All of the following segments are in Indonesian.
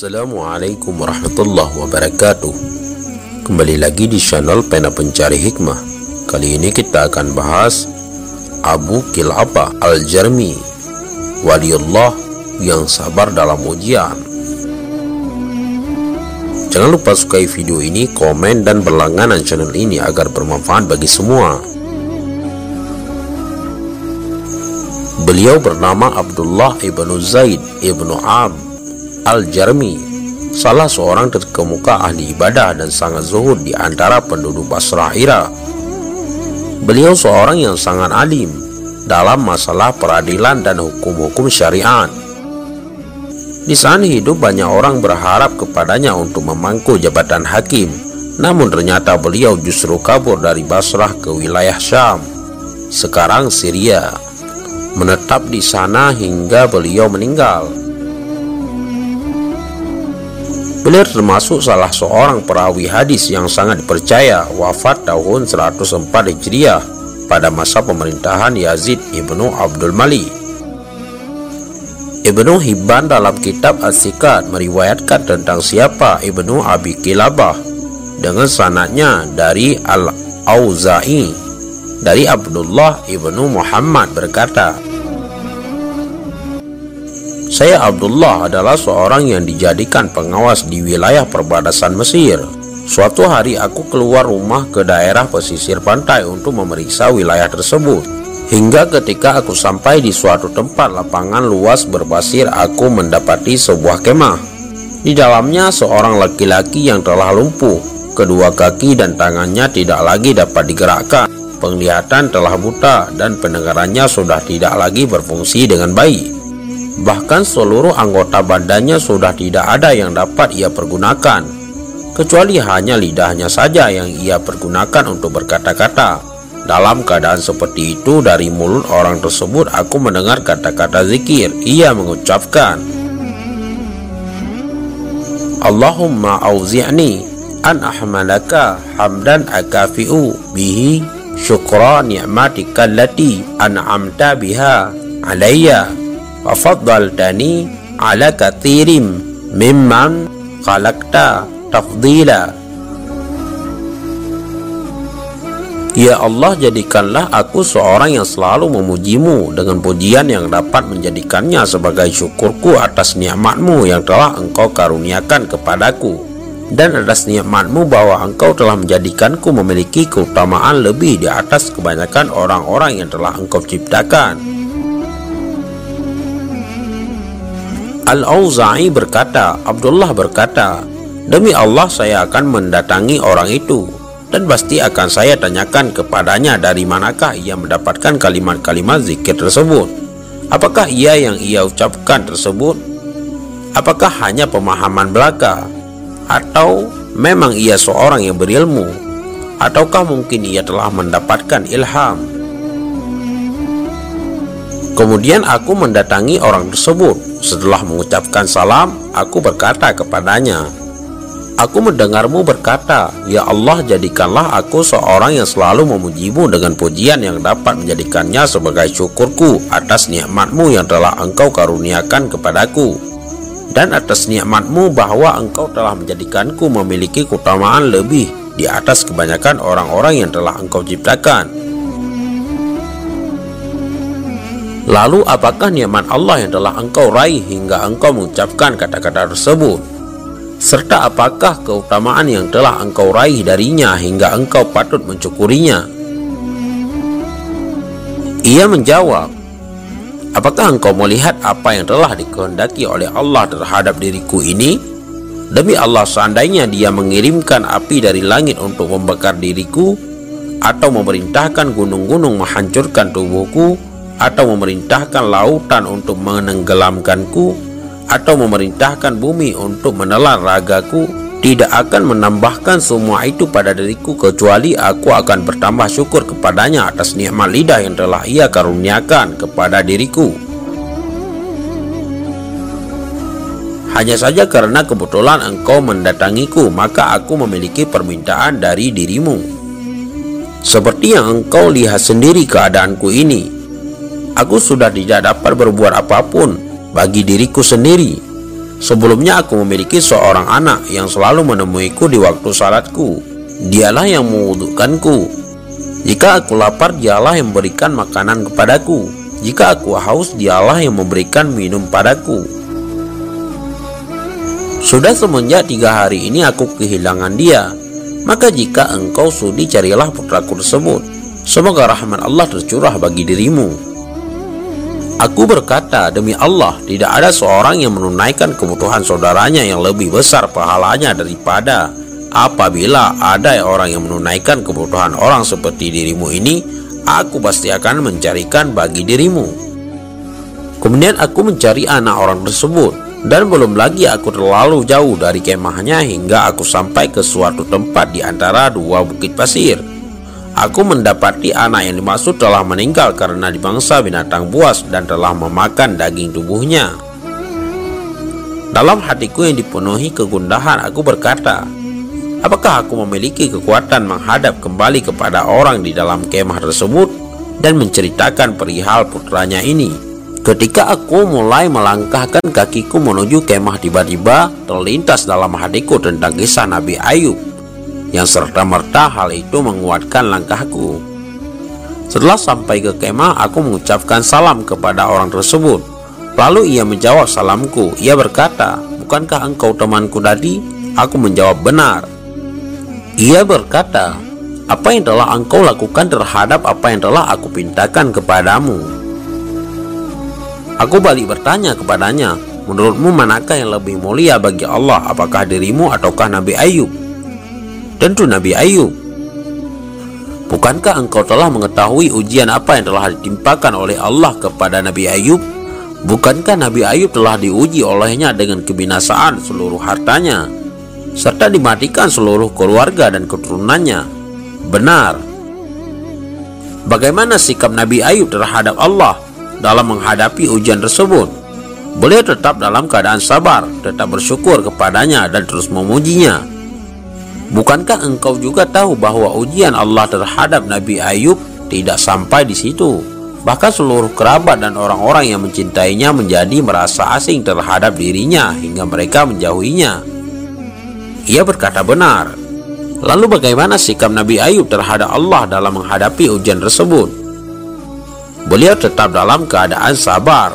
Assalamualaikum warahmatullahi wabarakatuh. Kembali lagi di channel Pena Pencari Hikmah. Kali ini kita akan bahas Abu Kilabah Al-Jarmi Waliullah yang sabar dalam ujian. Jangan lupa sukai video ini, komen, dan berlangganan channel ini agar bermanfaat bagi semua. Beliau bernama Abdullah ibnu Zaid ibnu Ab Al-Jarmi salah seorang terkemuka ahli ibadah dan sangat zuhud di antara penduduk Basrah Irak. Beliau seorang yang sangat alim dalam masalah peradilan dan hukum-hukum syariat. Di sana hidup banyak orang berharap kepadanya untuk memangku jabatan hakim, namun ternyata beliau justru kabur dari Basrah ke wilayah Syam, sekarang Syria, menetap di sana hingga beliau meninggal. Beliau termasuk salah seorang perawi hadis yang sangat dipercaya wafat tahun 104 Hijriah pada masa pemerintahan Yazid ibnu Abdul Malik. Ibnu Hibban dalam kitab As-Sikat meriwayatkan tentang siapa Ibnu Abi Kilabah dengan sanatnya dari Al-Auza'i dari Abdullah Ibnu Muhammad berkata saya Abdullah adalah seorang yang dijadikan pengawas di wilayah perbatasan Mesir. Suatu hari aku keluar rumah ke daerah pesisir pantai untuk memeriksa wilayah tersebut. Hingga ketika aku sampai di suatu tempat lapangan luas berbasir, aku mendapati sebuah kemah. Di dalamnya seorang laki-laki yang telah lumpuh, kedua kaki dan tangannya tidak lagi dapat digerakkan. Penglihatan telah buta dan pendengarannya sudah tidak lagi berfungsi dengan baik. Bahkan seluruh anggota badannya sudah tidak ada yang dapat ia pergunakan, kecuali hanya lidahnya saja yang ia pergunakan untuk berkata-kata. Dalam keadaan seperti itu, dari mulut orang tersebut aku mendengar kata-kata zikir. Ia mengucapkan, Allahumma auzi'ni an ahmalaka hamdan akafi'u bihi syukra ni'matika allati an'amta biha alayya وفضلتني على كثير ممن خلقت تفضيلا Ya Allah jadikanlah aku seorang yang selalu memujimu dengan pujian yang dapat menjadikannya sebagai syukurku atas nikmatmu yang telah engkau karuniakan kepadaku dan atas nikmatmu bahwa engkau telah menjadikanku memiliki keutamaan lebih di atas kebanyakan orang-orang yang telah engkau ciptakan Al-Auza'i berkata, Abdullah berkata, Demi Allah saya akan mendatangi orang itu dan pasti akan saya tanyakan kepadanya dari manakah ia mendapatkan kalimat-kalimat zikir tersebut. Apakah ia yang ia ucapkan tersebut? Apakah hanya pemahaman belaka? Atau memang ia seorang yang berilmu? Ataukah mungkin ia telah mendapatkan ilham? Kemudian aku mendatangi orang tersebut. Setelah mengucapkan salam, aku berkata kepadanya, Aku mendengarmu berkata, Ya Allah jadikanlah aku seorang yang selalu memujimu dengan pujian yang dapat menjadikannya sebagai syukurku atas nikmatmu yang telah engkau karuniakan kepadaku dan atas nikmatmu bahwa engkau telah menjadikanku memiliki keutamaan lebih di atas kebanyakan orang-orang yang telah engkau ciptakan Lalu apakah nikmat Allah yang telah engkau raih hingga engkau mengucapkan kata-kata tersebut? Serta apakah keutamaan yang telah engkau raih darinya hingga engkau patut mencukurinya? Ia menjawab, Apakah engkau melihat apa yang telah dikehendaki oleh Allah terhadap diriku ini? Demi Allah seandainya dia mengirimkan api dari langit untuk membakar diriku Atau memerintahkan gunung-gunung menghancurkan tubuhku atau memerintahkan lautan untuk menenggelamkanku atau memerintahkan bumi untuk menelan ragaku tidak akan menambahkan semua itu pada diriku kecuali aku akan bertambah syukur kepadanya atas nikmat lidah yang telah ia karuniakan kepada diriku. Hanya saja karena kebetulan engkau mendatangiku maka aku memiliki permintaan dari dirimu. Seperti yang engkau lihat sendiri keadaanku ini Aku sudah tidak dapat berbuat apa pun bagi diriku sendiri. Sebelumnya aku memiliki seorang anak yang selalu menemuiku di waktu salatku. Dialah yang mewudukkanku. Jika aku lapar, dialah yang memberikan makanan kepadaku. Jika aku haus, dialah yang memberikan minum padaku. Sudah semenjak tiga hari ini aku kehilangan dia. Maka jika engkau sudi carilah putraku tersebut. Semoga rahmat Allah tercurah bagi dirimu. Aku berkata, demi Allah, tidak ada seorang yang menunaikan kebutuhan saudaranya yang lebih besar pahalanya daripada apabila ada orang yang menunaikan kebutuhan orang seperti dirimu ini, aku pasti akan mencarikan bagi dirimu. Kemudian aku mencari anak orang tersebut, dan belum lagi aku terlalu jauh dari kemahnya hingga aku sampai ke suatu tempat di antara dua bukit pasir. Aku mendapati anak yang dimaksud telah meninggal karena dibangsa binatang buas dan telah memakan daging tubuhnya. Dalam hatiku yang dipenuhi kegundahan, aku berkata, Apakah aku memiliki kekuatan menghadap kembali kepada orang di dalam kemah tersebut dan menceritakan perihal putranya ini? Ketika aku mulai melangkahkan kakiku menuju kemah tiba-tiba terlintas dalam hatiku tentang kisah Nabi Ayub yang serta-merta hal itu menguatkan langkahku. Setelah sampai ke kemah, aku mengucapkan salam kepada orang tersebut. Lalu ia menjawab salamku. Ia berkata, "Bukankah engkau temanku tadi?" Aku menjawab, "Benar." Ia berkata, "Apa yang telah engkau lakukan terhadap apa yang telah aku pintakan kepadamu?" Aku balik bertanya kepadanya, "Menurutmu manakah yang lebih mulia bagi Allah, apakah dirimu ataukah Nabi Ayub?" Tentu Nabi Ayub. Bukankah engkau telah mengetahui ujian apa yang telah ditimpakan oleh Allah kepada Nabi Ayub? Bukankah Nabi Ayub telah diuji olehnya dengan kebinasaan seluruh hartanya, serta dimatikan seluruh keluarga dan keturunannya? Benar. Bagaimana sikap Nabi Ayub terhadap Allah dalam menghadapi ujian tersebut? Beliau tetap dalam keadaan sabar, tetap bersyukur kepadanya dan terus memujinya. Bukankah engkau juga tahu bahwa ujian Allah terhadap Nabi Ayub tidak sampai di situ? Bahkan seluruh kerabat dan orang-orang yang mencintainya menjadi merasa asing terhadap dirinya hingga mereka menjauhinya. Ia berkata benar. Lalu bagaimana sikap Nabi Ayub terhadap Allah dalam menghadapi ujian tersebut? Beliau tetap dalam keadaan sabar,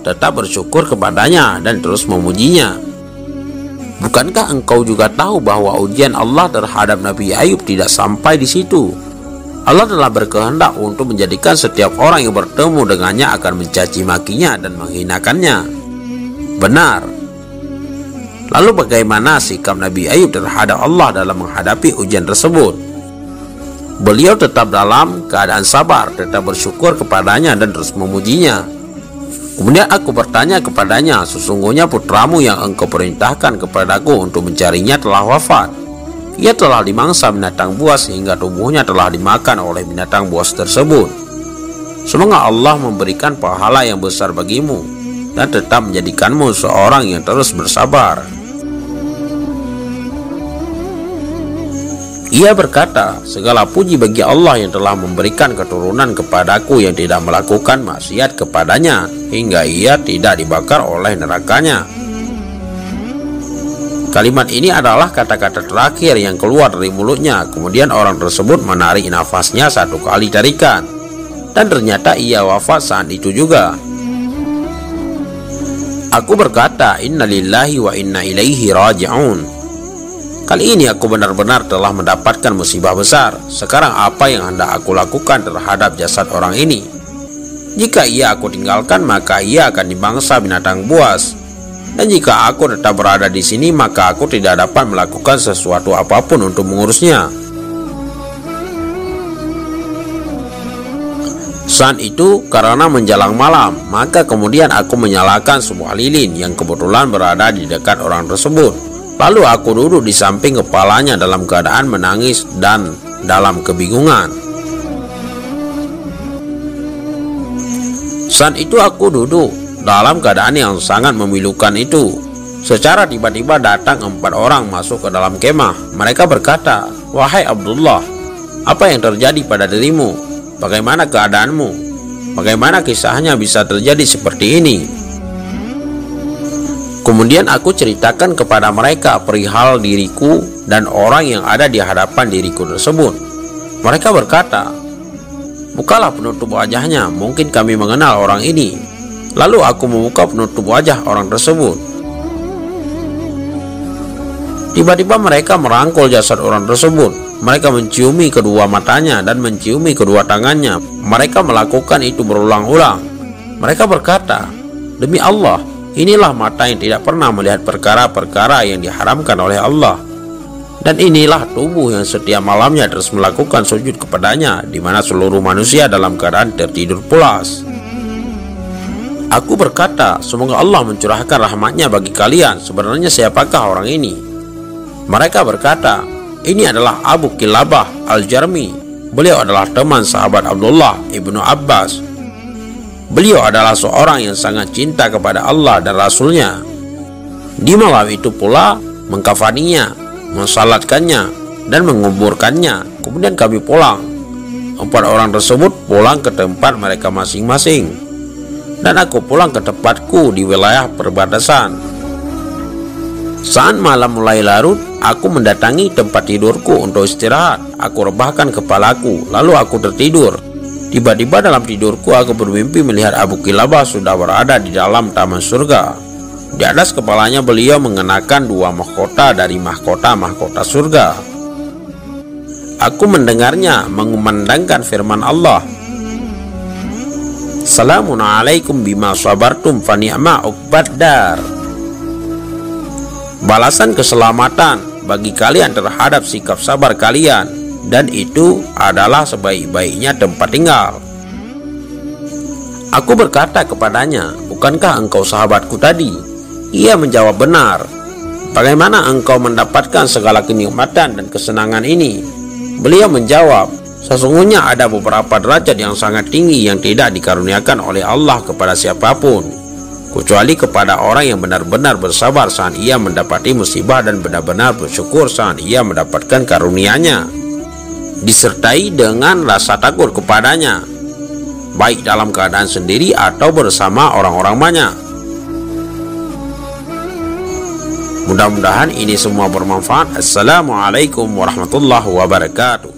tetap bersyukur kepadanya dan terus memujinya. Bukankah engkau juga tahu bahwa ujian Allah terhadap Nabi Ayub tidak sampai di situ? Allah telah berkehendak untuk menjadikan setiap orang yang bertemu dengannya akan mencaci makinya dan menghinakannya. Benar. Lalu bagaimana sikap Nabi Ayub terhadap Allah dalam menghadapi ujian tersebut? Beliau tetap dalam keadaan sabar, tetap bersyukur kepadanya dan terus memujinya. Kemudian aku bertanya kepadanya, sesungguhnya putramu yang engkau perintahkan kepadaku untuk mencarinya telah wafat. Ia telah dimangsa binatang buas hingga tubuhnya telah dimakan oleh binatang buas tersebut. Semoga Allah memberikan pahala yang besar bagimu dan tetap menjadikanmu seorang yang terus bersabar. Ia berkata, segala puji bagi Allah yang telah memberikan keturunan kepadaku yang tidak melakukan maksiat kepadanya hingga ia tidak dibakar oleh nerakanya. Kalimat ini adalah kata-kata terakhir yang keluar dari mulutnya. Kemudian orang tersebut menarik nafasnya satu kali tarikan. Dan ternyata ia wafat saat itu juga. Aku berkata, Inna lillahi wa inna ilaihi raji'un. Kali ini aku benar-benar telah mendapatkan musibah besar. Sekarang apa yang hendak aku lakukan terhadap jasad orang ini? Jika ia aku tinggalkan, maka ia akan dibangsa binatang buas. Dan jika aku tetap berada di sini, maka aku tidak dapat melakukan sesuatu apa pun untuk mengurusnya. Saat itu, karena menjelang malam, maka kemudian aku menyalakan sebuah lilin yang kebetulan berada di dekat orang tersebut. Lalu aku duduk di samping kepalanya dalam keadaan menangis dan dalam kebingungan. Saat itu aku duduk dalam keadaan yang sangat memilukan itu. Secara tiba-tiba datang empat orang masuk ke dalam kemah. Mereka berkata, Wahai Abdullah, apa yang terjadi pada dirimu? Bagaimana keadaanmu? Bagaimana kisahnya bisa terjadi seperti ini? Kemudian aku ceritakan kepada mereka perihal diriku dan orang yang ada di hadapan diriku tersebut. Mereka berkata, Bukalah penutup wajahnya, mungkin kami mengenal orang ini. Lalu aku membuka penutup wajah orang tersebut. Tiba-tiba mereka merangkul jasad orang tersebut. Mereka menciumi kedua matanya dan menciumi kedua tangannya. Mereka melakukan itu berulang-ulang. Mereka berkata, Demi Allah, Inilah mata yang tidak pernah melihat perkara-perkara yang diharamkan oleh Allah. Dan inilah tubuh yang setiap malamnya terus melakukan sujud kepadanya, di mana seluruh manusia dalam keadaan tertidur pulas. Aku berkata, semoga Allah mencurahkan rahmatnya bagi kalian. Sebenarnya siapakah orang ini? Mereka berkata, ini adalah Abu Kilabah Al-Jarmi. Beliau adalah teman sahabat Abdullah ibnu Abbas Beliau adalah seorang yang sangat cinta kepada Allah dan Rasulnya. Di malam itu pula mengkafaninya, mensalatkannya, dan menguburkannya. Kemudian kami pulang. Empat orang tersebut pulang ke tempat mereka masing-masing. Dan aku pulang ke tempatku di wilayah perbatasan. Saat malam mulai larut, aku mendatangi tempat tidurku untuk istirahat. Aku rebahkan kepalaku, lalu aku tertidur. Tiba-tiba dalam tidurku aku bermimpi melihat Abu Kilabah sudah berada di dalam taman surga. Di atas kepalanya beliau mengenakan dua mahkota dari mahkota-mahkota surga. Aku mendengarnya mengumandangkan firman Allah. Assalamualaikum bima sabartum fani'ma uqbaddar. Balasan keselamatan bagi kalian terhadap sikap sabar kalian dan itu adalah sebaik-baiknya tempat tinggal. Aku berkata kepadanya, "Bukankah engkau sahabatku tadi?" Ia menjawab, "Benar." Bagaimana engkau mendapatkan segala kenikmatan dan kesenangan ini? Beliau menjawab, Sesungguhnya ada beberapa derajat yang sangat tinggi yang tidak dikaruniakan oleh Allah kepada siapa pun kecuali kepada orang yang benar-benar bersabar saat ia mendapati musibah dan benar-benar bersyukur saat ia mendapatkan karunia-Nya disertai dengan rasa takut kepadanya, baik dalam keadaan sendiri atau bersama orang-orang banyak. Mudah-mudahan ini semua bermanfaat. Assalamualaikum warahmatullahi wabarakatuh.